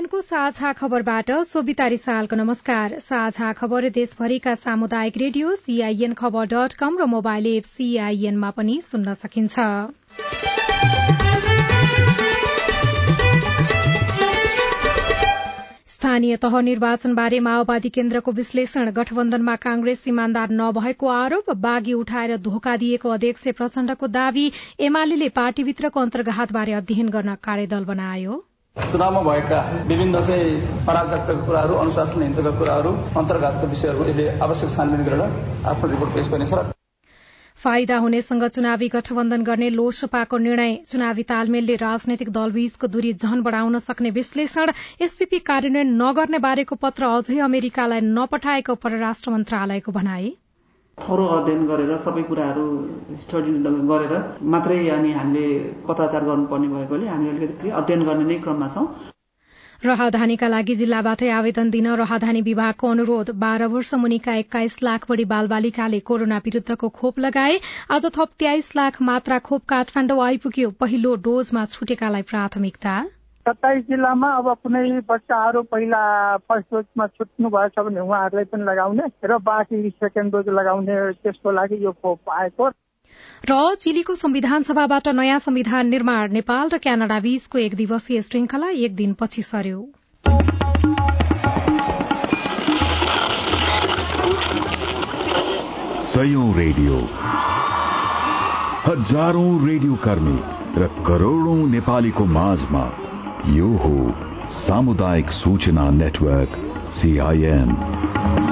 सीआईएनको साझा खबरबाट सोभिता रिसालको नमस्कार। साझा खबर देशभरिका सामुदायिक रेडियो सीआईएन खबर र मोबाइल एप सीआईएनमा पनि सुन्न सकिन्छ। स्थानीय तह निर्वाचनबारे माओवादी केन्द्रको विश्लेषण गठबन्धनमा कांग्रेस इमान्दार नभएको आरोप बागी उठाएर धोका दिएको अध्यक्ष प्रचण्डको दावी एमाले पार्टीभित्रको अन्तर्घातबारे अध्ययन गर्न कार्यदल बनायो। चुनावमा भएका विभिन्न चाहिँ अराजकताका कुराहरू अनुशासनहीनताका कुराहरू अन्तर्घातका विषयहरू यसले आवश्यक छानबिन गरेर आफ्नो रिपोर्ट पेश गर्नेछ फाइदा हुनेसँग चुनावी गठबन्धन गर्ने लोसपाको निर्णय चुनावी तालमेलले राजनैतिक दलबीचको दूरी झन बढ़ाउन सक्ने विश्लेषण एसपीपी कार्यान्वयन नगर्ने बारेको पत्र अझै अमेरिकालाई नपठाएको परराष्ट्र मन्त्रालयको भनाई। थरो अध्ययन गरेर सबै कुराहरू स्टडी गरेर मात्रै अनि हामीले पत्राचार गर्नुपर्ने भएकोले हामी अलिकति अध्ययन गर्ने नै क्रममा छौं। राहदानीका लागि जिल्लाबाटै आवेदन दिन राहदानी विभागको अनुरोध। बाह्र वर्ष मुनिका एक्काइस लाख बढ़ी बालबालिकाले कोरोना विरूद्धको खोप लगाए। आज थप तेइस लाख मात्रा खोप काठमाडौँ आइपुग्यो। पहिलो डोजमा छुटेकालाई प्राथमिकता। सत्ताइस जिल्लामा अब कुनै बच्चाहरू पहिला फर्स्ट डोजमा छुट्नु भएछ भने उहाँहरूलाई पनि लगाउने र बाँकी सेकेन्ड डोज लगाउने त्यसको लागि यो खोप आएको। र चिलीको संविधान सभाबाट नयाँ संविधान निर्माण नेपाल र क्यानाडा बीचको एक दिवसीय श्रृंखला एक दिनपछि सर्यो रेडियो। हजारौं रेडियो कर्मी र करोड़ौं नेपालीको माझमा यो हो सामुदायिक सूचना नेटवर्क सीआईएन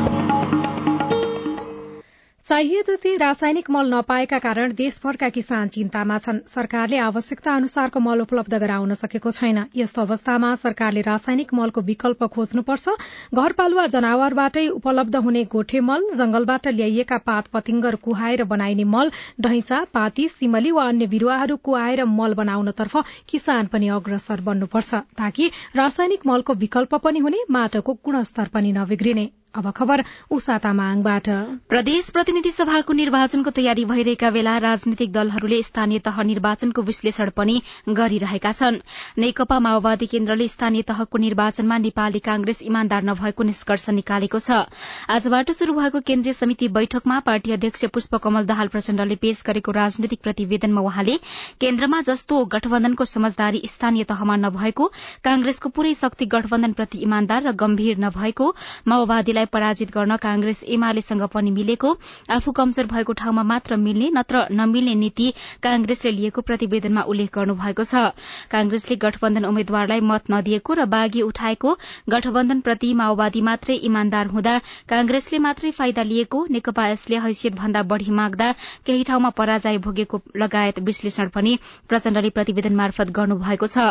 चाहिए जति रासायनिक मल नपाएका कारण देशभरका किसान चिन्तामा छन्। सरकारले आवश्यकता अनुसारको मल उपलब्ध गराउन सकेको छैन। यस्तो अवस्थामा सरकारले रासायनिक मलको विकल्प खोज्नुपर्छ। घरपालुवा जनावरबाटै उपलब्ध हुने गोठे मल जंगलबाट ल्याइएका पात पतिंगर कुहाएर बनाइने मल ढैंचा पाती सिमली वा अन्य बिरूवाहरू कुहाएर मल बनाउनतर्फ किसान पनि अग्रसर बन्नुपर्छ। ताकि रासायनिक मलको विकल्प पनि हुने माटोको गुणस्तर पनि नबिग्रिने। अब खबर उषा तामाङबाट प्रदेश प्रतिनिधि सभाको निर्वाचनको तयारी भइरहेका बेला राजनीतिक दलहरूले स्थानीय तह निर्वाचनको विश्लेषण पनि गरिरहेका छन्। नेकपा माओवादी केन्द्रले स्थानीय तहको निर्वाचनमा नेपाली कांग्रेस इमान्दार नभएको निष्कर्ष निकालेको छ। आजबाट शुरू भएको केन्द्रीय समिति बैठकमा पार्टी अध्यक्ष पुष्पकमल दाहाल प्रचण्डले पेश गरेको राजनीतिक प्रतिवेदनमा वहाँले केन्द्रमा जस्तो गठबन्धनको समझदारी स्थानीय तहमा नभएको कांग्रेसको पूरै शक्ति गठबन्धनप्रति इमान्दार र गम्भीर नभएको माओवादी पार्टीलाई पराजित गर्न कांग्रेस एमालेसँग पनि मिलेको आफू कमजोर भएको ठाउँमा मात्र मिल्ने नत्र नमिल्ने नीति कांग्रेसले लिएको प्रतिवेदनमा उल्लेख गर्नुभएको छ। कांग्रेसले गठबन्धन उम्मेद्वारलाई मत नदिएको र बागी उठाएको गठबन्धनप्रति माओवादी मात्रै इमान्दार हुँदा कांग्रेसले मात्रै फाइदा लिएको नेकपा यसले हैसियत भन्दा बढ़ी माग्दा केही ठाउँमा पराजय भोगेको लगायत विश्लेषण पनि प्रचण्डले प्रतिवेदन मार्फत गर्नुभएको छ।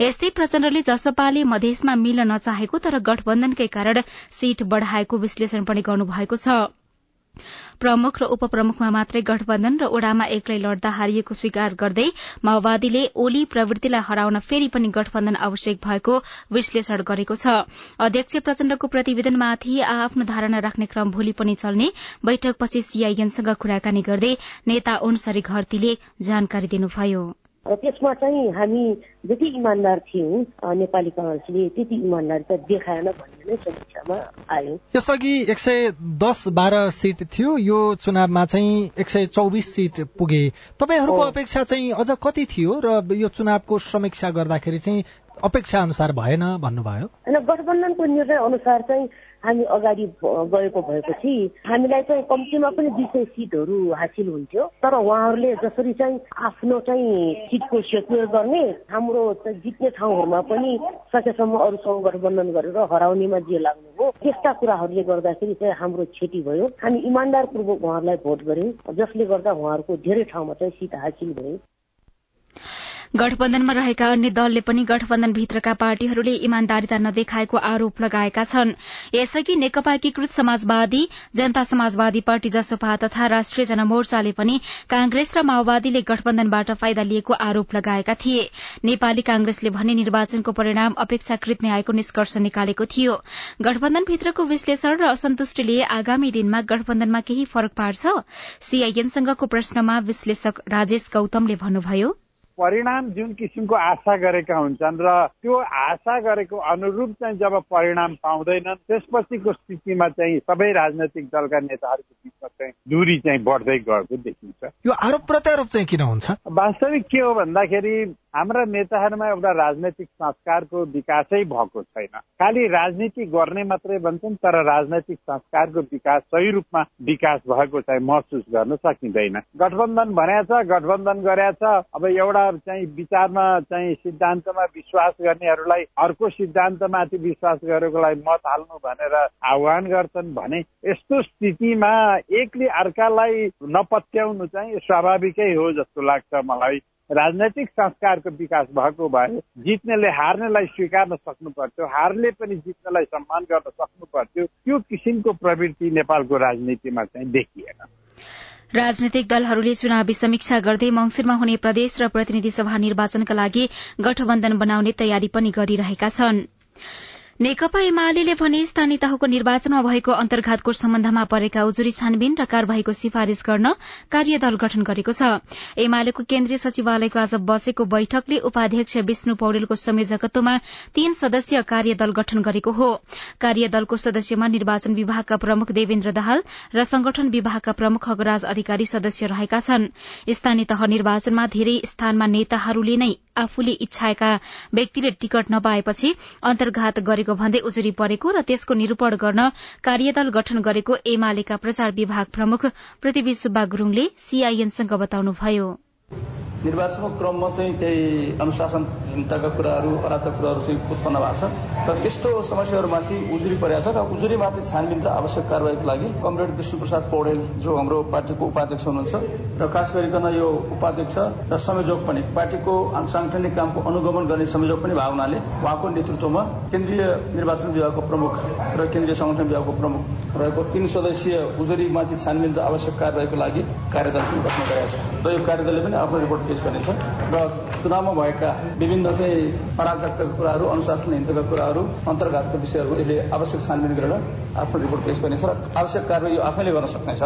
यस्तै प्रचण्डले जसपाले मधेसमा मिल्न नचाहेको तर गठबन्धनकै कारण सीट बढ़ा बढ़ाएको विश्लेषण पनि गर्नुभएको छ। प्रमुख र उपप्रमुखमा मात्रै गठबन्धन र ओडामा एक्लै लड्दा हारिएको स्वीकार गर्दै माओवादीले ओली प्रवृत्तिलाई हराउन फेरि पनि गठबन्धन आवश्यक भएको विश्लेषण गरेको छ। अध्यक्ष प्रचण्डको प्रतिवेदनमाथि आफ्नो धारणा राख्ने क्रम भोलि पनि चल्ने बैठकपछि सीआईएनसँग कुराकानी गर्दै नेता ओन्सरी घरतीले जानकारी दिनुभयो। र त्यसमा चाहिँ हामी जति इमान्दार थियौँ नेपाली कङ्ग्रेसले त्यति इमान्दारिता देखाएन भन्ने नै समीक्षामा आयो। यसअघि एक सय दस बाह्र सिट थियो यो चुनावमा चाहिँ एक सय चौबिस सिट पुगे। तपाईँहरूको अपेक्षा चाहिँ अझ कति थियो र यो चुनावको समीक्षा गर्दाखेरि चाहिँ अपेक्षा अनुसार भएन भन्नुभयो? होइन गठबन्धनको निर्णय अनुसार चाहिँ हामी अगाडि गएको भएपछि हामीलाई चाहिँ कम्तीमा पनि दुई सय सिटहरू हासिल हुन्थ्यो। तर उहाँहरूले जसरी चाहिँ आफ्नो चाहिँ सिटको सेक्योर गर्ने हाम्रो जित्ने ठाउँहरूमा पनि सकेसम्म अरूसँग गठबन्धन गरेर हराउनेमा जे लाग्नुभयो त्यस्ता कुराहरूले गर्दाखेरि चाहिँ हाम्रो क्षति भयो। हामी इमान्दारपूर्वक उहाँहरूलाई भोट गर्यौँ जसले गर्दा उहाँहरूको धेरै ठाउँमा चाहिँ सिट हासिल भयो। गठबन्धनमा रहेका अन्य दलले पनि गठबन्धनभित्रका पार्टीहरूले इमान्दारिता नदेखाएको आरोप लगाएका छन्। यसअघि नेकपा एकीकृत समाजवादी जनता समाजवादी पार्टी जसोपा तथा राष्ट्रिय जनमोर्चाले पनि कांग्रेस र माओवादीले गठबन्धनबाट फाइदा लिएको आरोप लगाएका थिए। नेपाली कांग्रेसले भने निर्वाचनको परिणाम अपेक्षाकृत न्यायको निष्कर्ष निकालेको थियो। गठबन्धनभित्रको विश्लेषण र असन्तुष्टिले आगामी दिनमा गठबन्धनमा केही फरक पार्छ? सीआईएनसँगको प्रश्नमा विश्लेषक राजेश गौतमले भन्नुभयो। परिणाम जुन किसिमको आशा गरेका हुन्छन् र त्यो आशा गरेको अनुरूप चाहिँ जब परिणाम पाउँदैनन् त्यसपछिको स्थितिमा चाहिँ सबै राजनैतिक दलका नेताहरूको बिचमा चाहिँ दूरी चाहिँ बढ्दै गएको देखिन्छ। यो आरोप प्रत्यारोप चाहिँ किन हुन्छ? वास्तविक के हो भन्दाखेरि हाम्रा नेताहरूमा एउटा राजनैतिक संस्कारको विकासै भएको छैन। खालि राजनीति गर्ने मात्रै भन्छन् तर राजनैतिक संस्कारको विकास सही रूपमा विकास भएको चाहिँ महसुस गर्न सकिँदैन। गठबन्धन भनेछ गठबन्धन गरेछ अब एउटा चाहिँ विचारमा चाहिँ सिद्धान्तमा विश्वास गर्नेहरूलाई अर्को सिद्धान्तमाथि विश्वास गरेकोलाई मत हाल्नु भनेर आह्वान गर्छन् भने यस्तो स्थितिमा एकले अर्कालाई नपत्याउनु चाहिँ स्वाभाविकै हो जस्तो लाग्छ मलाई। राजनैतिक संस्कारको विकास भएको भए जित्नेले हार्नेलाई स्वीकार्न सक्नु पर्थ्यो हारले पनि जित्नेलाई सम्मान गर्न सक्नु पर्थ्यो त्यो किसिमको प्रवृत्ति नेपालको राजनीतिमा चाहिँ देखिएन। राजनैतिक दलहरूले चुनावी समीक्षा गर्दै मंगिरमा हुने प्रदेश र प्रतिनिधि सभा निर्वाचनका लागि गठबन्धन बनाउने तयारी पनि गरिरहेका छनृ। नेकपा एमाले भने स्थानीय तहको निर्वाचनमा भएको अन्तर्घातको सम्बन्धमा परेका उजुरी छानबिन र कार्यवाहीको सिफारिश गर्न कार्यदल गठन गरेको छ। एमालेको केन्द्रीय सचिवालयको आज बसेको बैठकले उपाध्यक्ष विष्णु पौडेलको संयोजकत्वमा तीन सदस्यीय कार्यदल गठन गरेको हो। कार्यदलको सदस्यमा निर्वाचन विभागका प्रमुख देवेन्द्र दाहाल र संगठन विभागका प्रमुख अगराज अधिकारी सदस्य रहेका छन्। स्थानीय तह निर्वाचनमा धेरै स्थानमा नेताहरूले नै आफूले इच्छाएका व्यक्तिले टिकट नपाएपछि अन्तर्घात गरेको भन्दै उजुरी परेको र त्यसको निरूपण गर्न कार्यदल गठन गरेको एमालेका प्रचार विभाग प्रमुख पृथ्वी सुब्बा गुरूङले सीआईएनसँग बताउनुभयो। निर्वाचनको क्रममा चाहिँ केही अनुशासनहीनताका कुराहरू अराधक कुराहरू चाहिँ उत्पन्न भएको छ। र त्यस्तो समस्याहरूमाथि उजुरी परेको छ र उजुरीमाथि छानबिन र आवश्यक कारवाहीको लागि कमरेड विष्णु प्रसाद पौडेल जो हाम्रो पार्टीको उपाध्यक्ष हुनुहुन्छ र खास गरिकन यो उपाध्यक्ष र संयोजक पनि पार्टीको सांगठनिक कामको अनुगमन गर्ने संयोजक पनि भएको हुनाले उहाँको नेतृत्वमा केन्द्रीय निर्वाचन विभागको प्रमुख र केन्द्रीय संगठन विभागको प्रमुख रहेको तीन सदस्यीय उजुरीमाथि छानबिन र आवश्यक कारवाहीको लागि कार्यदल पनि गठन गरेको छ र यो कार्यदलले पनि आफ्नो रिपोर्ट पेश गर्नेछ र चुनावमा भएका विभिन्न चाहिँ अराजकताका कुराहरू अनुशासनहीनताका कुराहरू अन्तर्घातका विषयहरू यसले आवश्यक छानबिन गरेर आफ्नो रिपोर्ट पेश गर्नेछ र आवश्यक कारवाही यो आफैले गर्न सक्नेछ।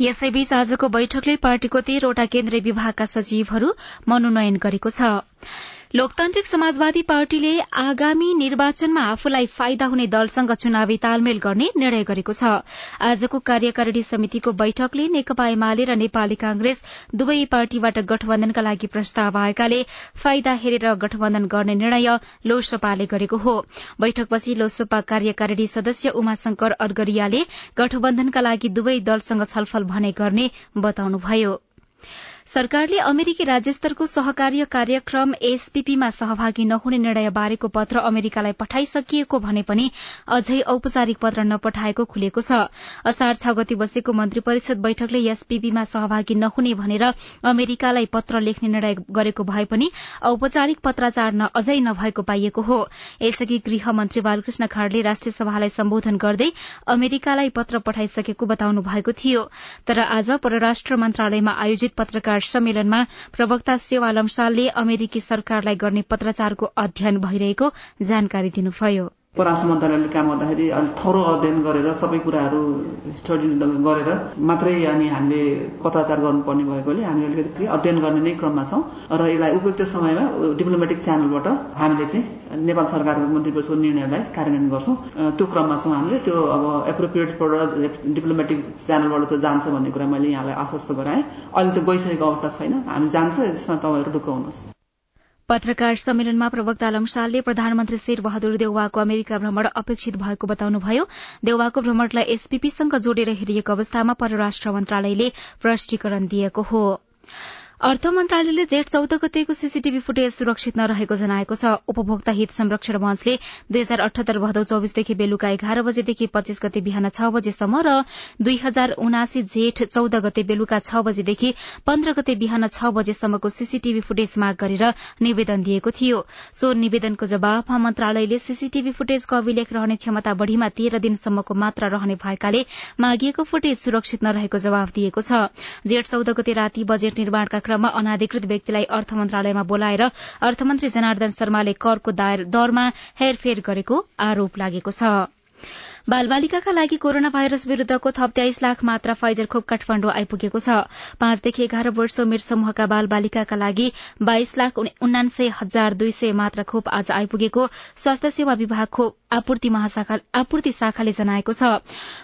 यसैबीच आजको बैठकले पार्टीको तेह्रवटा केन्द्रीय विभागका सचिवहरू मनोनयन गरेको छ। लोकतान्त्रिक समाजवादी पार्टीले आगामी निर्वाचनमा आफूलाई फाइदा हुने दलसँग चुनावी तालमेल गर्ने निर्णय गरेको छ। आजको कार्यकारिणी समितिको बैठकले नेकपा एमाले र नेपाली कांग्रेस दुवै पार्टीबाट गठबन्धनका लागि प्रस्ताव आएकाले फाइदा हेरेर गठबन्धन गर्ने निर्णय लोसपाले गरेको हो। बैठकपछि लोसपा कार्यकारिणी सदस्य उमाशंकर अडगरियाले गठबन्धनका लागि दुवै दलसँग छलफल भने गर्ने बताउनुभयो। सरकारले अमेरिकी राज्यस्तरको सहकार्य कार्यक्रम एसपीपीमा सहभागी नहुने निर्णय बारेको पत्र अमेरिकालाई पठाइसकिएको भने पनि अझै औपचारिक पत्र नपठाएको खुलेको छ। असार छ गति बसेको मन्त्री परिषद बैठकले एसपीपीमा सहभागी नहुने भनेर अमेरिकालाई पत्र लेख्ने निर्णय गरेको भए पनि औपचारिक पत्राचार अझै नभएको पाइएको हो। यसअघि गृह मन्त्री बालकृष्ण खाड़ले राष्ट्रिय सभालाई सम्बोधन गर्दै अमेरिकालाई पत्र पठाइसकेको बताउनु भएको थियो। तर आज परराष्ट्र मन्त्रालयमा आयोजित पत्रकार पत्रकार सम्मेलनमा प्रवक्ता सेवा लम्सालले अमेरिकी सरकारलाई गर्ने पत्राचारको अध्ययन भइरहेको जानकारी दिनुभयो। परराष्ट्र मन्त्रालयले काम गर्दाखेरि अलिक थरो अध्ययन गरेर सबै कुराहरू स्टडी गरेर मात्रै अनि हामीले पत्राचार गर्नुपर्ने भएकोले हामी अलिकति अध्ययन गर्ने नै क्रममा छौँ। र यसलाई उपयुक्त समयमा डिप्लोमेटिक च्यानलबाट हामीले चाहिँ नेपाल सरकारको मन्त्री परिषदको निर्णयलाई कार्यान्वयन गर्छौँ। त्यो क्रममा छौँ हामीले। त्यो अब एप्रोप्रिएट डिप्लोमेटिक च्यानलबाट त जान्छ भन्ने कुरा मैले यहाँलाई आश्वस्त गराएँ। अहिले त गइसकेको अवस्था छैन। हामी जान्छ त्यसमा तपाईँहरू ढुक्क हुनुहोस्। पत्रकार सम्मेलनमा प्रवक्ता लम्सालले प्रधानमन्त्री शेर बहादुर देउवाको अमेरिका भ्रमण अपेक्षित भएको बताउनुभयो देउवाको भ्रमणलाई एसपीपीसँग जोडेर हेरिएको अवस्थामा परराष्ट्र मन्त्रालयले प्रष्टीकरण दिएको हो। अर्थ मन्त्रालयले जेठ चौध गतेको सीसीटीभी फुटेज सुरक्षित नरहेको जनाएको छ। उपभोक्ता हित संरक्षण मञ्चले दुई हजार अठहत्तर भदौ चौविसदेखि बेलुका एघार बजेदेखि पच्चीस गते बिहान छ बजेसम्म र दुई हजार उनासी जेठ चौध गते बेलुका छ बजेदेखि पन्ध्र गते बिहान छ बजेसम्मको सीसीटीभी फुटेज माग गरेर निवेदन दिएको थियो। सो निवेदनको जवाफमा मन्त्रालयले सीसीटीभी फुटेजको अभिलेख रहने क्षमता बढ़ीमा तेह्र दिनसम्मको मात्रा रहने भएकाले मागिएको फुटेज सुरक्षित नरहेको जवाफ दिएको छ। जेठ चौध गते राति बजेट निर्माणका क्रममा अनाधिकृत व्यक्तिलाई अर्थ मन्त्रालयमा बोलाएर अर्थमन्त्री जनार्दन शर्माले करको दरमा हेरफेर गरेको आरोप लागेको छ। बालबालिकाका लागि कोरोना भाइरस विरूद्धको थप तेइस लाख मात्रा फाइजर खोप काठमाण्डु आइपुगेको छ। पाँचदेखि एघार वर्ष उमेर समूहका बाल बालिकाका लागि बाइस लाख उनान्सय हजार दुई सय मात्रा खोप आज आइपुगेको स्वास्थ्य सेवा विभाग खोप आपूर्ति शाखाले जनाएको छ।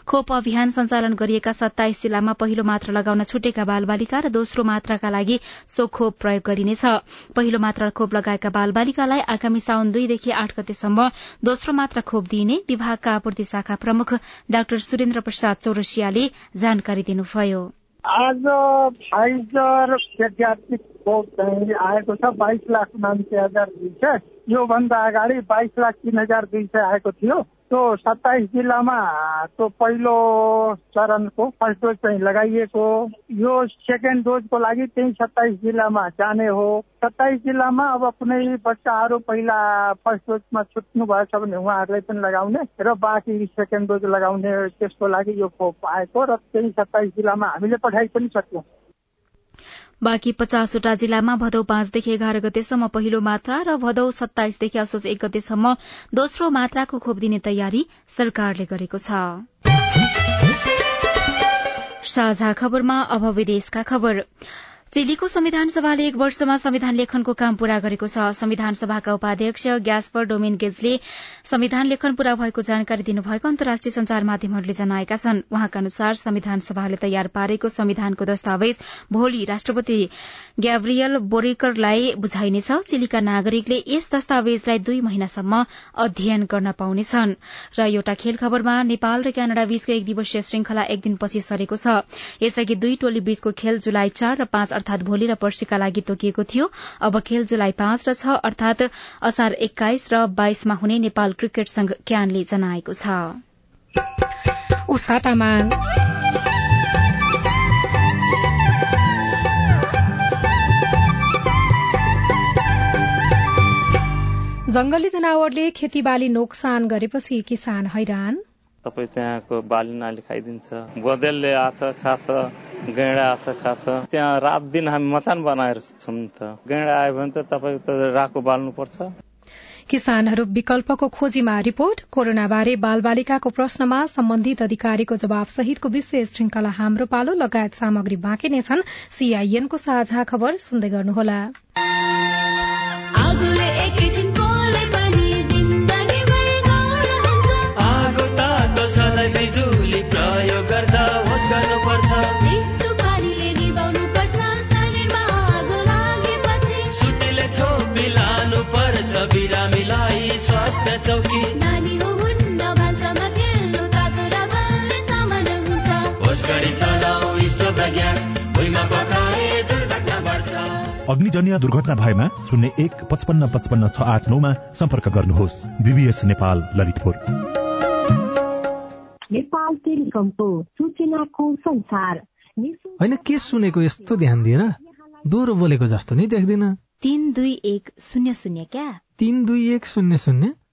खोप अभियान सञ्चालन गरिएका सत्ताइस जिल्लामा पहिलो मात्रा लगाउन छुटेका बालबालिका र दोस्रो मात्राका लागि सो खोप प्रयोग गरिनेछ। पहिलो मात्रा खोप लगाएका बालबालिकालाई आगामी साउन दुईदेखि आठ गतेसम्म दोस्रो मात्रा खोप दिइने विभागका आपूर्ति शाखा शाखा प्रमुख डाक्टर सुरेन्द्र प्रसाद चौरसियाले जानकारी दिनुभयो। आज फाइजर खोप चाहिँ आएको छ बाइस लाख उनासी हजार दुई सय। योभन्दा अगाडि बाइस लाख तिन हजार दुई सय आएको थियो। त्यो सत्ताइस जिल्लामा त्यो पहिलो चरणको फर्स्ट डोज चाहिँ लगाइएको। यो सेकेन्ड डोजको लागि त्यही सत्ताइस जिल्लामा जाने हो। सत्ताइस जिल्लामा अब कुनै बच्चाहरू पहिला फर्स्ट डोजमा छुट्नु भएछ भने उहाँहरूलाई पनि लगाउने र बाँकी सेकेन्ड डोज लगाउने त्यसको लागि यो खोप आएको र त्यही सत्ताइस जिल्लामा हामीले पठाइ पनि सक्यौँ। बाँकी पचासवटा जिल्लामा भदौ पाँचदेखि एघार गतेसम्म पहिलो मात्रा र भदौ सत्ताइसदेखि असोज एक गतेसम्म दोस्रो मात्राको खोप दिने तयारी सरकारले गरेको छ। साझा खबरमा अब विदेशका खबर। चिलीको संविधान सभाले एक वर्षमा संविधान लेखनको काम पूरा गरेको छ। संविधान सभाका उपाध्यक्ष ग्यास्पर डोमिनगेजले संविधान लेखन पूरा भएको जानकारी दिनुभएको अन्तर्राष्ट्रिय संचार माध्यमहरूले जनाएका छन्। उहाँका अनुसार संविधान सभाले तयार पारेको संविधानको दस्तावेज भोलि राष्ट्रपति ग्याब्रियल बोरिकरलाई बुझाइनेछ। चिलीका नागरिकले यस दस्तावेजलाई दुई महिनासम्म अध्ययन गर्न पाउनेछन्। र एउटा खेल खबरमा नेपाल र क्यानाडा बीचको एक दिवसीय श्रृंखला एक दिनपछि सरेको छ। यसअघि दुई टोली बीचको खेल जुलाई चार र पाँच अर्थात भोलि र पर्सीका लागि तोकिएको थियो। अब खेल जुलाई पाँच र छ अर्थात असार एक्काइस र बाइसमा हुने नेपाल क्रिकेट संघ क्यानले जनाएको छ। जंगली जनावरले खेतीबाली नोक्सान गरेपछि किसान हैरान। तपाईँ त्यहाँको बाली नाली खाइदिन्छ। बदेलले आछ खाछ। गैँडा आछ खाछ त्यहाँ रात दिन हामी मचान बनाएर छौँ त गैँडा आयो भने त तपाईँ त राको बाल्नु पर्छ किसानहरू विकल्पको खोजीमा रिपोर्ट कोरोना बारे बाल बालिकाको प्रश्नमा सम्बन्धित अधिकारीको जवाब सहितको विशेष श्रृंखला हाम्रो पालो लगायत सामग्री बाँकी नै छन्। सीआईएनको साझा खबर सुन्दै गर्नुहोला। अग्निजन्य दुर्घटना भएमा शून्य एक पचपन्न पचपन्न छ आठ नौमा सम्पर्क गर्नुहोस् बिबिएस नेपाल ललितपुर नेपाल टेलिकमको सूचनाको संसार होइन के सुनेको यस्तो ध्यान दिएर दोहोरो बोलेको जस्तो नि देख्दिन तिन दुई एक शून्य शून्य क्या तिन दुई एक शून्य शून्य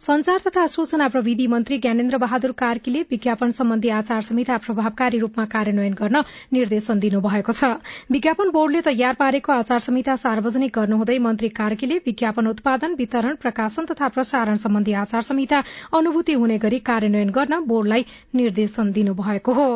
संचार तथा सूचना प्रविधि मन्त्री ज्ञानेन्द्र बहादुर कार्कीले विज्ञापन सम्बन्धी आचार संहिता प्रभावकारी रूपमा कार्यान्वयन गर्न निर्देशन दिनुभएको छ। विज्ञापन बोर्डले तयार पारेको आचार संहिता सार्वजनिक गर्नुहुँदै मन्त्री कार्कीले विज्ञापन उत्पादन वितरण प्रकाशन तथा प्रसारण सम्बन्धी आचार संहिता अनुभूति हुने गरी कार्यान्वयन गर्न बोर्डलाई निर्देशन दिनुभएको हो।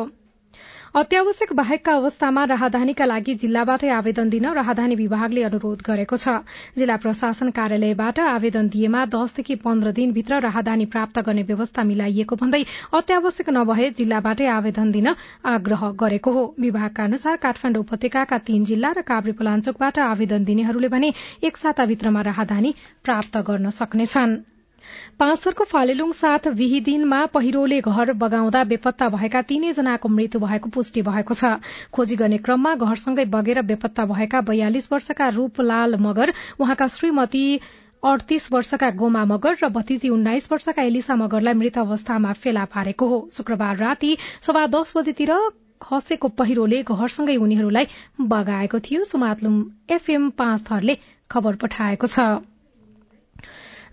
अत्यावश्यक बाहेकका अवस्थामा राहदानीका लागि जिल्लाबाटै आवेदन दिन राहदानी विभागले अनुरोध गरेको छ। जिल्ला प्रशासन कार्यालयबाट आवेदन दिएमा दसदेखि पन्ध्र दिनभित्र राहदानी प्राप्त गर्ने व्यवस्था मिलाइएको भन्दै अत्यावश्यक नभए जिल्लाबाटै आवेदन दिन आग्रह गरेको हो। विभागका अनुसार काठमाडौँ उपत्यकाका तीन जिल्ला र काभ्रे पलाञ्चोकबाट आवेदन दिनेहरूले भने एक साताभित्रमा राहदानी प्राप्त गर्न सक्नेछन्। पाँचथरको फालेलुङ साथ विहिदिनमा पहिरोले घर बगाउँदा बेपत्ता भएका तीनैजनाको मृत्यु भएको पुष्टि भएको छ। खोजी गर्ने क्रममा घरसँगै बगेर बेपत्ता भएका बयालिस वर्षका रूपलाल मगर उहाँका श्रीमती अडतीस वर्षका गोमा मगर र भतिजी उन्नाइस वर्षका एलिसा मगरलाई मृत अवस्थामा फेला पारेको हो। शुक्रबार राति सवा दस बजेतिर खसेको पहिरोले घरसँगै उनीहरूलाई बगाएको थियो। सुमातलुम एफएम पाँच थरले खबर पठाएको छ।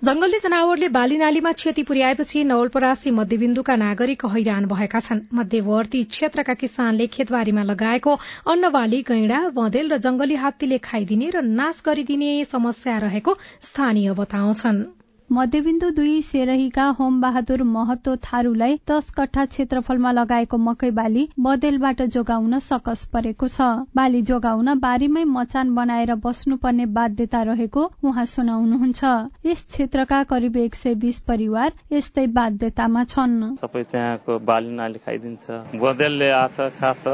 जंगली जनावरले बाली नालीमा क्षति पुर्याएपछि नवलपरासी मध्यविन्दुका नागरिक हैरान भएका छन्। मध्यवर्ती क्षेत्रका किसानले खेतबारीमा लगाएको अन्नबाली गैंडा बँदेल र जंगली हात्तीले खाइदिने र नाश गरिदिने समस्या रहेको स्थानीय बताउँछन्। मध्यविन्दु दुई सेरहीका होम बहादुर महतो थारूलाई दस कट्ठा क्षेत्रफलमा लगाएको मकै बाली बदेलबाट जोगाउन सकस परेको छ। बाली जोगाउन बारीमै मचान बनाएर बस्नुपर्ने बाध्यता रहेको उहाँ सुनाउनुहुन्छ। यस क्षेत्रका करिब एक सय बिस परिवार यस्तै बाध्यतामा छन्। सबै त्यहाँको बाली खाइदिन्छ। बदेलले आछ खाछ।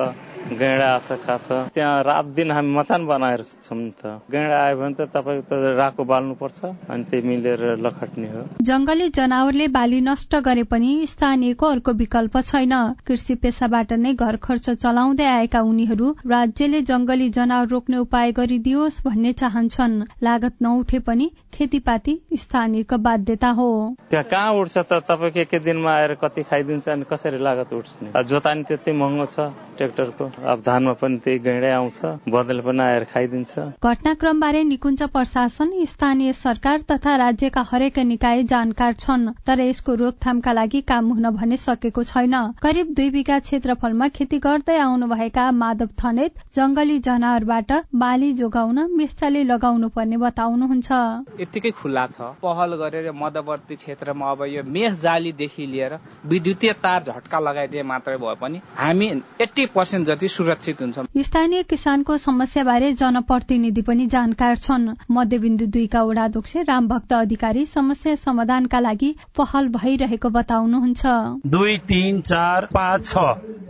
गैँडा आछ खाछ त्यहाँ रात दिन हामी मचान बनाएर छौँ त। गैँडा आयो भने त तपाईँको त राको बाल्नु पर्छ अनि त्यही मिलेर लखट्ने हो। जंगली जनावरले बाली नष्ट गरे पनि स्थानीयको अर्को विकल्प छैन। कृषि पेसाबाट नै घर खर्च चलाउँदै आएका उनीहरू राज्यले जंगली जनावर रोक्ने उपाय गरिदियोस् भन्ने चाहन्छन्। लागत नउठे पनि खेतीपाती स्थानीयको बाध्यता हो। त्यहाँ कहाँ उठ्छ त तपाईँको एकै दिनमा आएर कति खाइदिन्छ अनि कसरी लागत उठ्छ जोतानी त्यति महँगो छ ट्रेक्टरको अब धानमा पनि त्यही गैँडै आउँछ बदल पनि आएर खाइदिन्छ। घटनाक्रमबारे निकुञ्ज प्रशासन स्थानीय सरकार तथा राज्यका हरेक निकाय जानकार छन् तर यसको रोकथामका लागि काम हुन भने सकेको छैन। करिब दुई बिघा क्षेत्रफलमा खेती गर्दै आउनुभएका माधव थनेत जंगली जनावरबाट बाली जोगाउन मिस्ताले लगाउनु पर्ने बताउनुहुन्छ। यत्तिकै खुल्ला छ। पहल गरेर मध्यवर्ती क्षेत्रमा अब यो मेष जालीदेखि लिएर विद्युतीय तार झट्का लगाइदिए मात्रै भए पनि हामी एट्टी पर्सेन्ट जति सुरक्षित हुन्छ। स्थानीय किसानको समस्याबारे जनप्रतिनिधि पनि जानकार छन्। मध्यबिन्दु दुईका वडाध्यक्ष रामभक्त अधिकारी समस्या समाधानका लागि पहल भइरहेको बताउनुहुन्छ। दुई तिन चार पाँच छ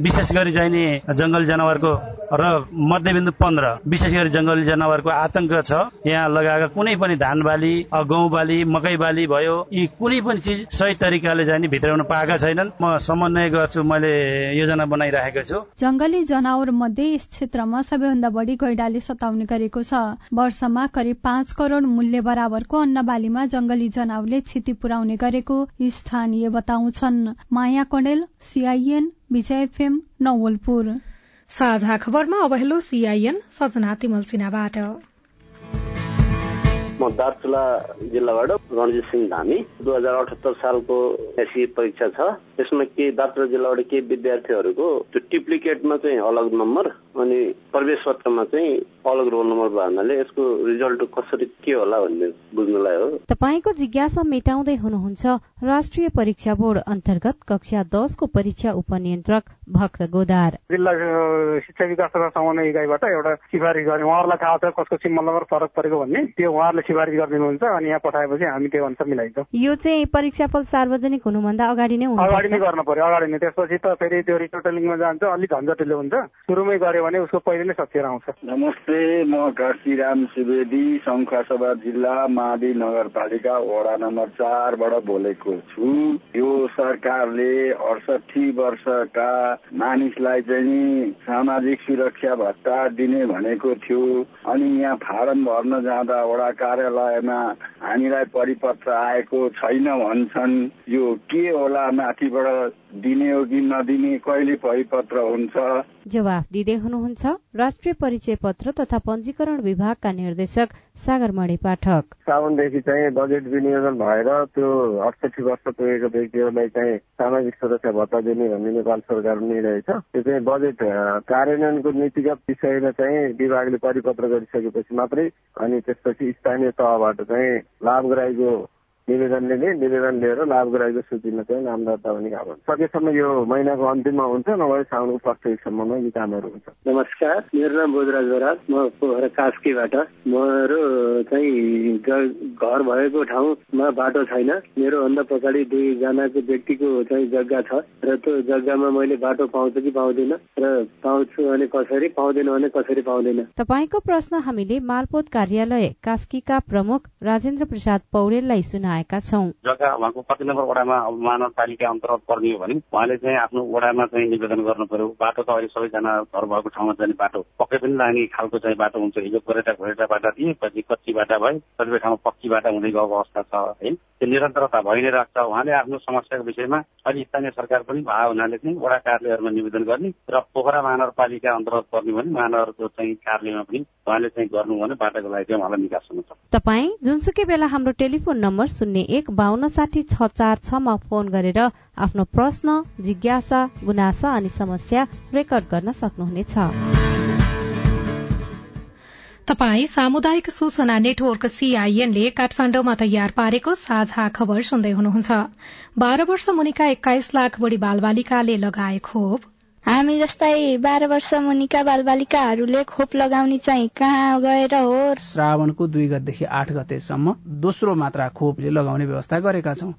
विशेष गरी चाहिने जंगली जनावरको र मध्यबिन्दु पन्ध्र विशेष गरी जंगली जनावरको आतंक छ। यहाँ लगाएका कुनै पनि धान बाली गहुँ बाली मकै बाली भयो यी कुनै पनि चिज सही तरिकाले जाने भित्राउन पाएका छैनन्। म समन्वय गर्छु मैले योजना बनाइरहेको छु। जंगली जनावर मध्ये यस क्षेत्रमा सबैभन्दा बढी गैडाले सताउने गरेको छ। वर्षमा करिब पाँच करोड़ मूल्य बराबरको अन्न बालीमा जंगली जनावरले क्षति पुर्याउने गरेको स्थानीय बताउँछन्। Maya Kanel CIN Vijay FM Nawalpur. साझा खबरमा अब हेलो सीआईएन सजना तिमल सिन्हाबाट। म दार्चुला जिल्लाबाट रणजित सिंह धामी। दुई हजार अठहत्तर सालको एसई परीक्षा छ। यसमा के दार्चुला जिल्लाबाट केही विद्यार्थीहरूको त्यो टिप्लिकेटमा चाहिँ अलग नम्बर अनि प्रवेश पत्रमा चाहिँ अलग रोल नम्बर भयो हुनाले यसको रिजल्ट कसरी के होला भन्ने बुझ्नलाई हो। तपाईँको जिज्ञासा मेटाउँदै हुनुहुन्छ राष्ट्रिय परीक्षा बोर्ड अन्तर्गत कक्षा दसको परीक्षा उपनियन्त्रक भक्त गोदार। जिल्ला शिक्षा विकास तथा समन्वय इकाइबाट एउटा सिफारिस गर्ने उहाँहरूलाई थाहा छ कसको सिम्बल नम्बर फरक परेको भन्ने। त्यो उहाँहरूले सिफारिस गरिदिनुहुन्छ अनि यहाँ पठाएपछि हामी त्यो अनुसार मिलाइदिन्छौँ यो चाहिँ परीक्षाफल सार्वजनिक हुनुभन्दा अगाडि नै अगाडि नै गर्नु पर्यो अगाडि नै। त्यसपछि त फेरि त्यो रिटोटलिङमा जान्छ अलिक झन्झटिलो हुन्छ। सुरुमै गऱ्यो भने उसको पहिले नै सकिएर आउँछ नमस्ते म काशीराम सुवेदी शङ्खसभा जिल्ला माडी नगरपालिका वडा नम्बर चारबाट बोलेको छु। यो सरकारले अडसठी वर्षका मानिसलाई चाहिँ सामाजिक सुरक्षा भत्ता दिने भनेको थियो। अनि यहाँ फारम भर्न जाँदा वडा कार्यालयमा हामीलाई परिपत्र आएको छैन भन्छन्। यो के होला माथिबाट दिने हो कि नदिने कहिले परिपत्र हुन्छ? जवाफ दिँदै हुनुहुन्छ राष्ट्रिय परिचय पत्र तथा पञ्जीकरण विभागका निर्देशक सागरमणि पाठक। साउनदेखि चाहिँ बजेट विनियोजन भएर त्यो अडसठी वर्ष पुगेको व्यक्तिहरूलाई चाहिँ सामाजिक सुरक्षा भत्ता दिने भन्ने नेपाल सरकार निर्णय छ त्यो चाहिँ बजेट कार्यान्वयनको नीतिगत विषयमा चाहिँ विभागले परिपत्र गरिसकेपछि मात्रै अनि त्यसपछि स्थानीय तहबाट चाहिँ लाभग्राहीको निवेदन लिने निवेदन लिएर लाभग्राहीको सूचीमा चाहिँ नाम दर्ता हुने काम हुन्छ सकेसम्म यो महिनाको अन्तिममा हुन्छ नभए साउनको फर्स्ट विकसम्ममा यी कामहरू हुन्छ। नमस्कार मेरो नाम बोधराज बराज म पोखरा कास्कीबाट। मेरो चाहिँ घर भएको ठाउँमा बाटो छैन। मेरो भन्दा पछाडि दुईजनाको व्यक्तिको चाहिँ जग्गा छ र त्यो जग्गामा मैले बाटो पाउँछु कि पाउँदिनँ र पाउँछु भने कसरी पाउँदैन भने कसरी पाउँदैन। तपाईँको प्रश्न हामीले मालपोत कार्यालय कास्कीका प्रमुख राजेन्द्र प्रसाद पौडेललाई सुना आएका छौँ। जग्गा उहाँको कति नम्बर वडामा अब महानगरपालिका अन्तर्गत पर्ने हो भने उहाँले चाहिँ आफ्नो वडामा चाहिँ निवेदन गर्नु पर्यो। बाटो त अहिले सबैजना घर भएको ठाउँमा जाने बाटो। पक्कै पनि लाने खालको चाहिँ बाटो हुन्छ। हिजो गोरेटा घोरेटा बाटा दिए पछि कच्ची बाटा भयो कतिपय ठाउँमा पक्की बाटा हुँदै गएको अवस्था छ है त्यो निरन्तरता भइ नै राख्छ। उहाँले आफ्नो समस्याको विषयमा अहिले स्थानीय सरकार पनि भए हुनाले चाहिँ वडा कार्यालयहरूमा निवेदन गर्ने र पोखरा महानगरपालिका अन्तर्गत पर्ने भने महानगरको चाहिँ कार्यालयमा पनि उहाँले चाहिँ गर्नु भने बाटाको लागि चाहिँ उहाँलाई निकास हुन तपाईँ जुनसुकै बेला हाम्रो टेलिफोन नम्बर शून्य एक बान्न साठी छ चार छमा फोन गरेर आफ्नो प्रश्न जिज्ञासा गुनासा अनि समस्या रेकर्ड गर्न सक्नुहुनेछ। तपाई सामुदायिक सूचना नेटवर्क सीआईएनले काठमाण्डुमा तयार पारेको साझा खबर सुन्दै हुनुहुन्छ। बाह्र वर्ष मुनिका एक्काइस लाख बढ़ी बालबालिकाले लगाए खोप। हामी जस्तै बाह्र वर्ष मुनिका बालबालिकाहरूले खोप लगाउने चाहिँ कहाँ गएर हो श्रावणको दुई गतेदेखि आठ गतेसम्म दोस्रो मात्रा खोपले लगाउने व्यवस्था गरेका छौं।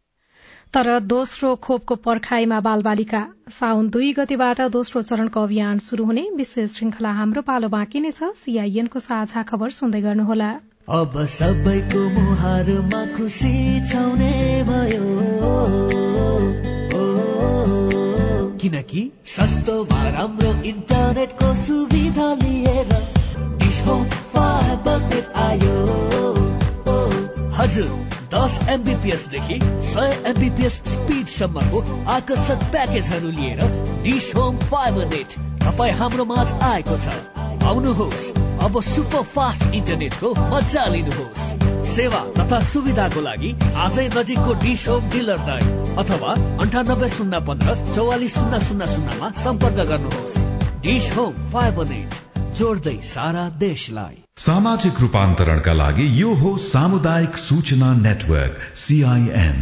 तर दोस्रो खोपको पर्खाईमा बालबालिका साउन दुई गतिबाट दोस्रो चरणको अभियान शुरू हुने विशेष श्रृंखला हाम्रो पालो बाँकी नै छ। सीआईएनको साझा खबर सुन्दै गर्नुहोला। अब सबैको मुहारमा खुसी छाउने भयो। किनकि सस्तोमा राम्रो इन्टरनेटको सुविधा लिएर डिस आयो। हजुर दस एमबिपिएसदेखि सय एमबिपिएस स्पिडसम्मको आकर्षक प्याकेजहरू लिएर डिस होम फाइबर नेट तपाईँ हाम्रो माझ आएको छ। आउनुहोस् अब सुपर फास्ट इन्टरनेटको मजा लिनुहोस्। सेवा तथा सुविधाको लागि आजै नजिकको डिस होम डिलरलाई अथवा अन्ठानब्बे शून्य पन्ध्र चौवालिस शून्य शून्य शून्यमा सम्पर्क गर्नुहोस्। डिस होम फाइबर नेट जोड्दै सारा देशलाई। सामाजिक रूपान्तरणका लागि यो हो सामुदायिक सूचना नेटवर्क सीआईएन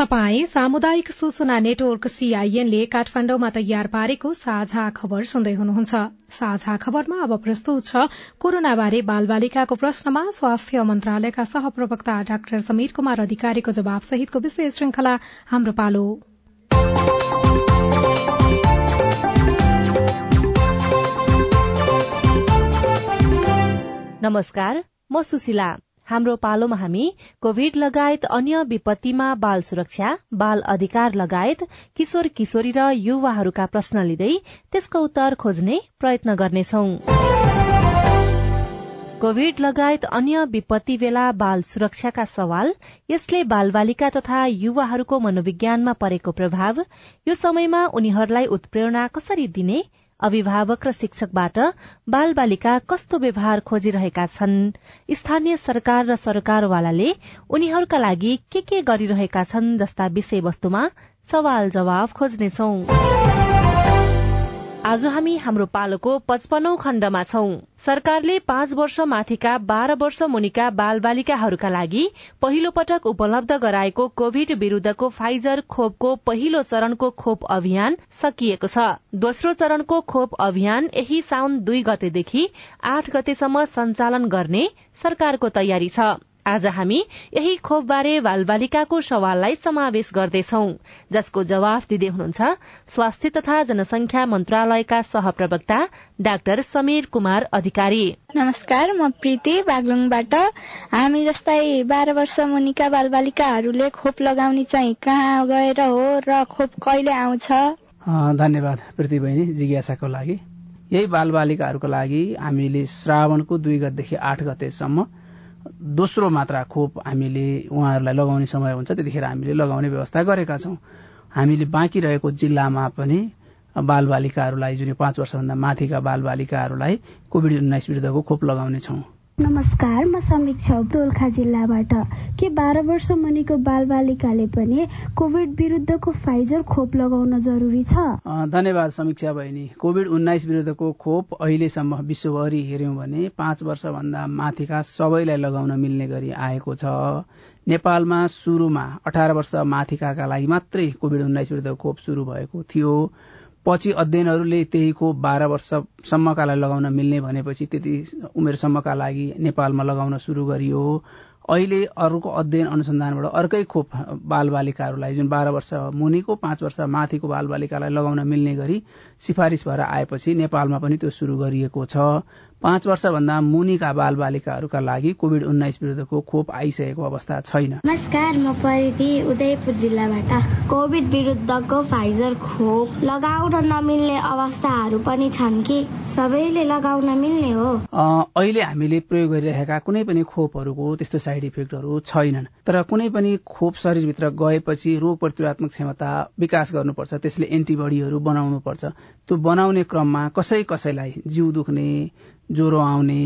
तपाई सामुदायिक सूचना नेटवर्क सीआईएनले काठमाण्डुमा तयार पारेको साझा खबर सुन्दै हुनुहुन्छ। साझा खबरमा अब प्रस्तुत छ कोरोनाबारे बालबालिकाको प्रश्नमा स्वास्थ्य मन्त्रालयका सहप्रवक्ता डाक्टर समीर कुमार अधिकारीको जवाब सहितको विशेष श्रृंखला हाम्रो पालो। नमस्कार म सुशीला। हाम्रो पालोमा हामी कोविड लगायत अन्य विपत्तिमा बाल सुरक्षा बाल अधिकार लगायत किशोर किशोरी र युवाहरूका प्रश्न लिँदै त्यसको उत्तर खोज्ने प्रयत्न गर्नेछौ। कोविड लगायत अन्य विपत्ति बेला बाल सुरक्षाका सवाल यसले बालबालिका तथा युवाहरूको मनोविज्ञानमा परेको प्रभाव यो समयमा उनीहरूलाई उत्प्रेरणा कसरी दिने अभिभावक र शिक्षकबाट बाल बालिका कस्तो व्यवहार खोजिरहेका छन्? स्थानीय सरकार र सरकारवालाले उनीहरूका लागि के के गरिरहेका छन् जस्ता विषयवस्तुमा सवाल जवाब खोज्नेछौ। आज हामी हाम्रो पालोको पचपनौ खण्डमा छौं। सरकारले पाँच वर्ष माथिका बाह्र वर्ष मुनिका बाल बालिकाहरूका लागि पहिलो पटक उपलब्ध गराएको कोविड विरूद्धको फाइजर खोपको पहिलो चरणको खोप अभियान सकिएको छ। दोस्रो चरणको खोप अभियान यही साउन दुई गतेदेखि आठ गतेसम्म सञ्चालन गर्ने सरकारको तयारी छ। आज हामी यही खोपबारे बालबालिकाको सवाललाई समावेश गर्दैछौ जसको जवाफ दिँदै हुनुहुन्छ स्वास्थ्य तथा जनसंख्या मन्त्रालयका सहप्रवक्ता डाक्टर समीर कुमार अधिकारी। नमस्कार म प्रीति बागलुङबाट। हामी जस्तै बाह्र वर्ष मुनिका बालबालिकाहरूले खोप लगाउने चाहिँ कहाँ गएर हो र खोप कहिले आउँछ? धन्यवाद प्रीति बहिनी जिज्ञासाको लागि। यही बालबालिकाहरूको लागि हामीले श्रावणको दुई गतेदेखि आठ गतेसम्म दोस्रो मात्रा खोप हामीले उहाँहरूलाई लगाउने समय हुन्छ त्यतिखेर हामीले लगाउने व्यवस्था गरेका छौं। हामीले बाँकी रहेको जिल्लामा पनि बालबालिकाहरूलाई जुन पाँच वर्षभन्दा माथिका बालबालिकाहरूलाई कोभिड उन्नाइस विरुद्धको खोप लगाउनेछौँ नमस्कार म समीक्षा दोलखा जिल्लाबाट। के बाह्र वर्ष मुनिको बालबालिकाले पनि कोविड विरुद्धको फाइजर खोप लगाउन जरुरी छ? धन्यवाद समीक्षा बहिनी। कोविड उन्नाइस विरुद्धको खोप अहिलेसम्म विश्वभरि हेर्यौं भने पाँच वर्षभन्दा माथिका सबैलाई लगाउन मिल्ने गरी आएको छ। नेपालमा शुरूमा अठार वर्ष माथिकाका लागि मात्रै कोविड उन्नाइस विरुद्धको खोप शुरू भएको थियो। पछि अध्ययनहरूले त्यही खोप बाह्र वर्षसम्मकालाई लगाउन मिल्ने भनेपछि त्यति उमेरसम्मका लागि नेपालमा लगाउन शुरू गरियो। अहिले अर्को अध्ययन अनुसन्धानबाट अर्कै खोप बालबालिकाहरूलाई जुन बाह्र वर्ष मुनिको पाँच वर्ष माथिको बालबालिकालाई लगाउन मिल्ने गरी सिफारिस भएर आएपछि नेपालमा पनि त्यो शुरू गरिएको छ। पाँच वर्षभन्दा मुनिका बालबालिकाहरूका लागि कोविड उन्नाइस विरुद्धको खोप आइसकेको अवस्था छैन। नमस्कार म परिधि उदयपुर जिल्लाबाट। कोविड विरुद्धको फाइजर खोप लगाउन नमिल्ने अवस्थाहरू पनि छन् कि? सबैले लगाउन मिल्ने हो। अहिले हामीले प्रयोग गरिरहेका कुनै पनि खोपहरूको त्यस्तो साइड इफेक्टहरू छैनन्। तर कुनै पनि खोप शरीरभित्र गएपछि रोग प्रतिरोधात्मक क्षमता विकास गर्नुपर्छ त्यसले एन्टिबडीहरू बनाउनुपर्छ। त्यो बनाउने क्रममा कसै कसैलाई जिउ दुख्ने ज्वरो आउने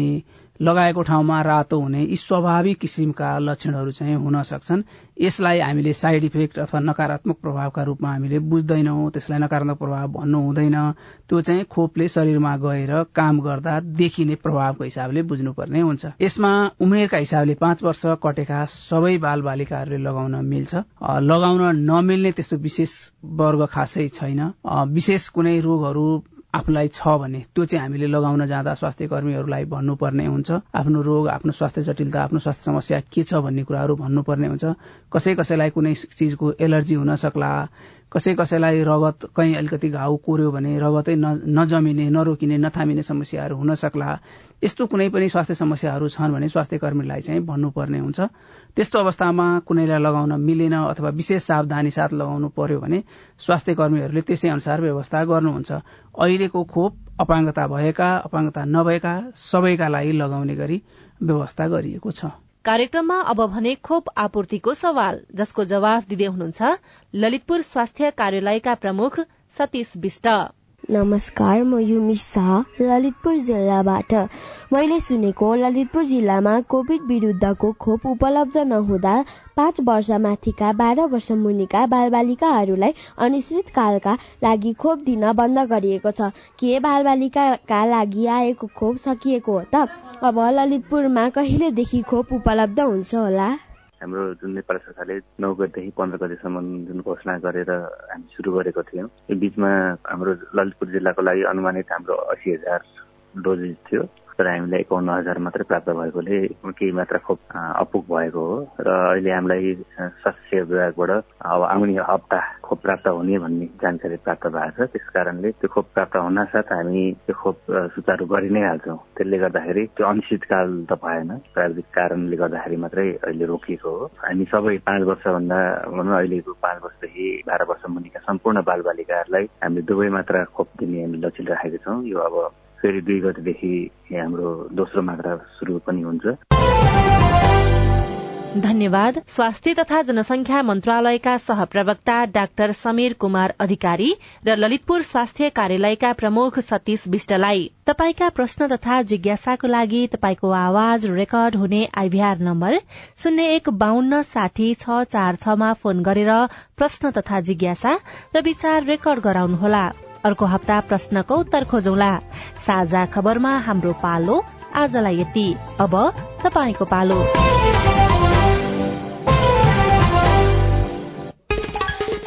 लगाएको ठाउँमा रातो हुने यी स्वाभाविक किसिमका लक्षणहरू चाहिँ हुन सक्छन्। यसलाई हामीले साइड इफेक्ट अथवा नकारात्मक प्रभावका रूपमा हामीले बुझ्दैनौं त्यसलाई नकारात्मक प्रभाव भन्नु हुँदैन। त्यो चाहिँ खोपले शरीरमा गएर काम गर्दा देखिने प्रभावको हिसाबले बुझ्नुपर्ने हुन्छ। यसमा उमेरका हिसाबले पाँच वर्ष कटेका सबै बाल बालिकाहरूले लगाउन मिल्छ। लगाउन नमिल्ने त्यस्तो विशेष वर्ग खासै छैन। विशेष कुनै रोगहरू आफूलाई छ भने त्यो चाहिँ हामीले लगाउन जाँदा स्वास्थ्य कर्मीहरूलाई भन्नुपर्ने हुन्छ। आफ्नो रोग आफ्नो स्वास्थ्य जटिलता आफ्नो स्वास्थ्य समस्या के छ भन्ने कुराहरू भन्नुपर्ने हुन्छ। कसै कसैलाई कुनै चिजको एलर्जी हुन सक्ला कसै कसैलाई रगत कहीँ अलिकति घाउ कोर्यो भने रगतै नजमिने नरोकिने नथामिने समस्याहरू हुन सक्ला। यस्तो कुनै पनि स्वास्थ्य समस्याहरू छन् भने स्वास्थ्य कर्मीलाई चाहिँ भन्नुपर्ने हुन्छ। त्यस्तो अवस्थामा कुनैलाई लगाउन मिलेन अथवा विशेष सावधानी साथ लगाउनु पर्यो भने स्वास्थ्य कर्मीहरूले त्यसै अनुसार व्यवस्था गर्नुहुन्छ। अहिलेको खोप अपाङ्गता भएका अपाङ्गता नभएका सबैका लागि लगाउने गरी व्यवस्था गरिएको छ। कार्यक्रममा अब भने खोप आपूर्तिको सवाल जसको जवाफ दिँदै हुनुहुन्छ ललितपुर स्वास्थ्य कार्यालयका प्रमुख सतीश विष्ट। नमस्कार म युमिस शाह ललितपुर जिल्लाबाट। मैले सुनेको ललितपुर जिल्लामा कोविड विरूद्धको खोप उपलब्ध नहुँदा पाँच वर्ष माथिका बाह्र वर्ष मुनिका बालबालिकाहरूलाई अनिश्चित कालका लागि खोप दिन बन्द गरिएको छ। के बालबालिकाका लागि आएको खोप सकिएको हो त? अब ललितपुरमा कहिलेदेखि खोप उपलब्ध हुन्छ होला? हाम्रो जुन नेपाल सरकारले नौ गतेदेखि पन्ध्र गतेसम्म जुन घोषणा गरेर हामी सुरु गरेको थियौँ यो बिचमा हाम्रो ललितपुर जिल्लाको लागि अनुमानित हाम्रो असी हजार डोजेज थियो। तर हामीलाई एकाउन्न हजार मात्रै प्राप्त भएकोले केही मात्रा खोप अपुग भएको हो र अहिले हामीलाई स्वास्थ्य सेवा विभागबाट अब आउने हप्ता खोप प्राप्त हुने भन्ने जानकारी प्राप्त भएको छ। त्यस कारणले त्यो खोप प्राप्त हुनासाथ हामी त्यो खोप सुचारू गरि नै हाल्छौँ। त्यसले गर्दाखेरि त्यो अनिश्चितकाल त भएन। प्राविधिक कारणले गर्दाखेरि मात्रै अहिले रोकिएको हो। हामी सबै पाँच वर्षभन्दा भनौँ अहिलेको पाँच वर्षदेखि बाह्र वर्ष मुनिका सम्पूर्ण बालबालिकाहरूलाई हामीले दुवै मात्रा खोप दिने हामी लक्षित राखेका छौँ। यो अब फेरि दुई गतिदेखि हाम्रो दोस्रो मात्रा सुरु पनि हुन्छ। धन्यवाद। स्वास्थ्य तथा जनसंख्या मन्त्रालयका सहप्रवक्ता डाक्टर समीर कुमार अधिकारी र ललितपुर स्वास्थ्य कार्यालयका प्रमुख सतीश विष्टलाई। तपाईका प्रश्न तथा जिज्ञासाको लागि तपाईँको आवाज रेकर्ड हुने आइभीआर नम्बर शून्य एक बान्न साठी छ चार छमा फोन गरेर प्रश्न तथा जिज्ञासा र विचार रेकर्ड गराउनुहोला। अर्को हप्ता प्रश्नको उत्तर खोजौला। साझा खबरमा हाम्रो पालो आजलाई यति। अब तपाईँको पालो।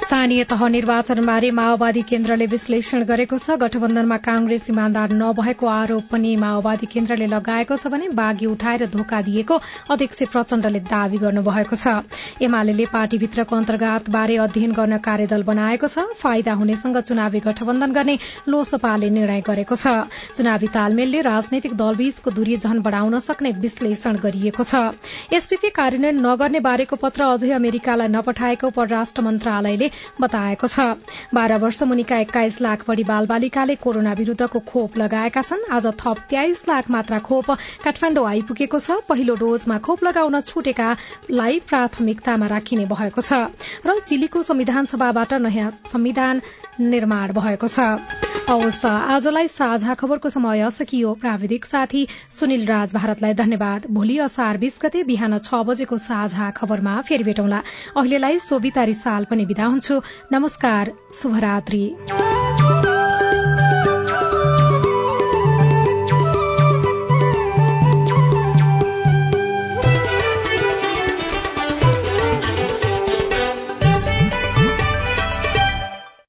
स्थानीय तह निर्वाचनबारे माओवादी केन्द्रले विश्लेषण गरेको छ। गठबन्धनमा कांग्रेस इमान्दार नभएको आरोप पनि माओवादी केन्द्रले लगाएको छ भने बाघी उठाएर धोका दिएको अध्यक्ष प्रचण्डले दावी गर्नुभएको छ। एमाले पार्टीभित्रको अन्तर्घातबारे अध्ययन गर्न कार्यदल बनाएको छ। फाइदा हुनेसँग चुनावी गठबन्धन गर्ने लोसपाले निर्णय गरेको छ। चुनावी तालमेलले राजनैतिक दलबीचको दूरी झन बढ़ाउन सक्ने विश्लेषण गरिएको छ। एसपीपी कार्यान्वयन नगर्ने बारेको पत्र अझै अमेरिकालाई नपठाएको परराष्ट्र मन्त्रालयले बताएको छ। बाह्र वर्ष मुनिका एक्काइस लाख बढ़ी बालबालिकाले कोरोना विरूद्धको खोप लगाएका छन्। आज थप तेइस लाख मात्रा खोप काठमाडौँ आइपुगेको छ। पहिलो डोजमा खोप लगाउन छुटेकालाई प्राथमिकतामा राखिने भएको छ। र चिलीको संविधान सभाबाट नयाँ संविधान निर्माण भएको छ। आजलाई साझा खबरको समय सकियो। प्राविधिक साथी सुनिल राज भारतलाई धन्यवाद। भोलि असार बीस गते बिहान छ बजेको साझा खबरमा फेरि भेटौँला। अहिलेलाई सोभितारी साल पनि विदा हुन्छु। छु नमस्कार शुभरात्रि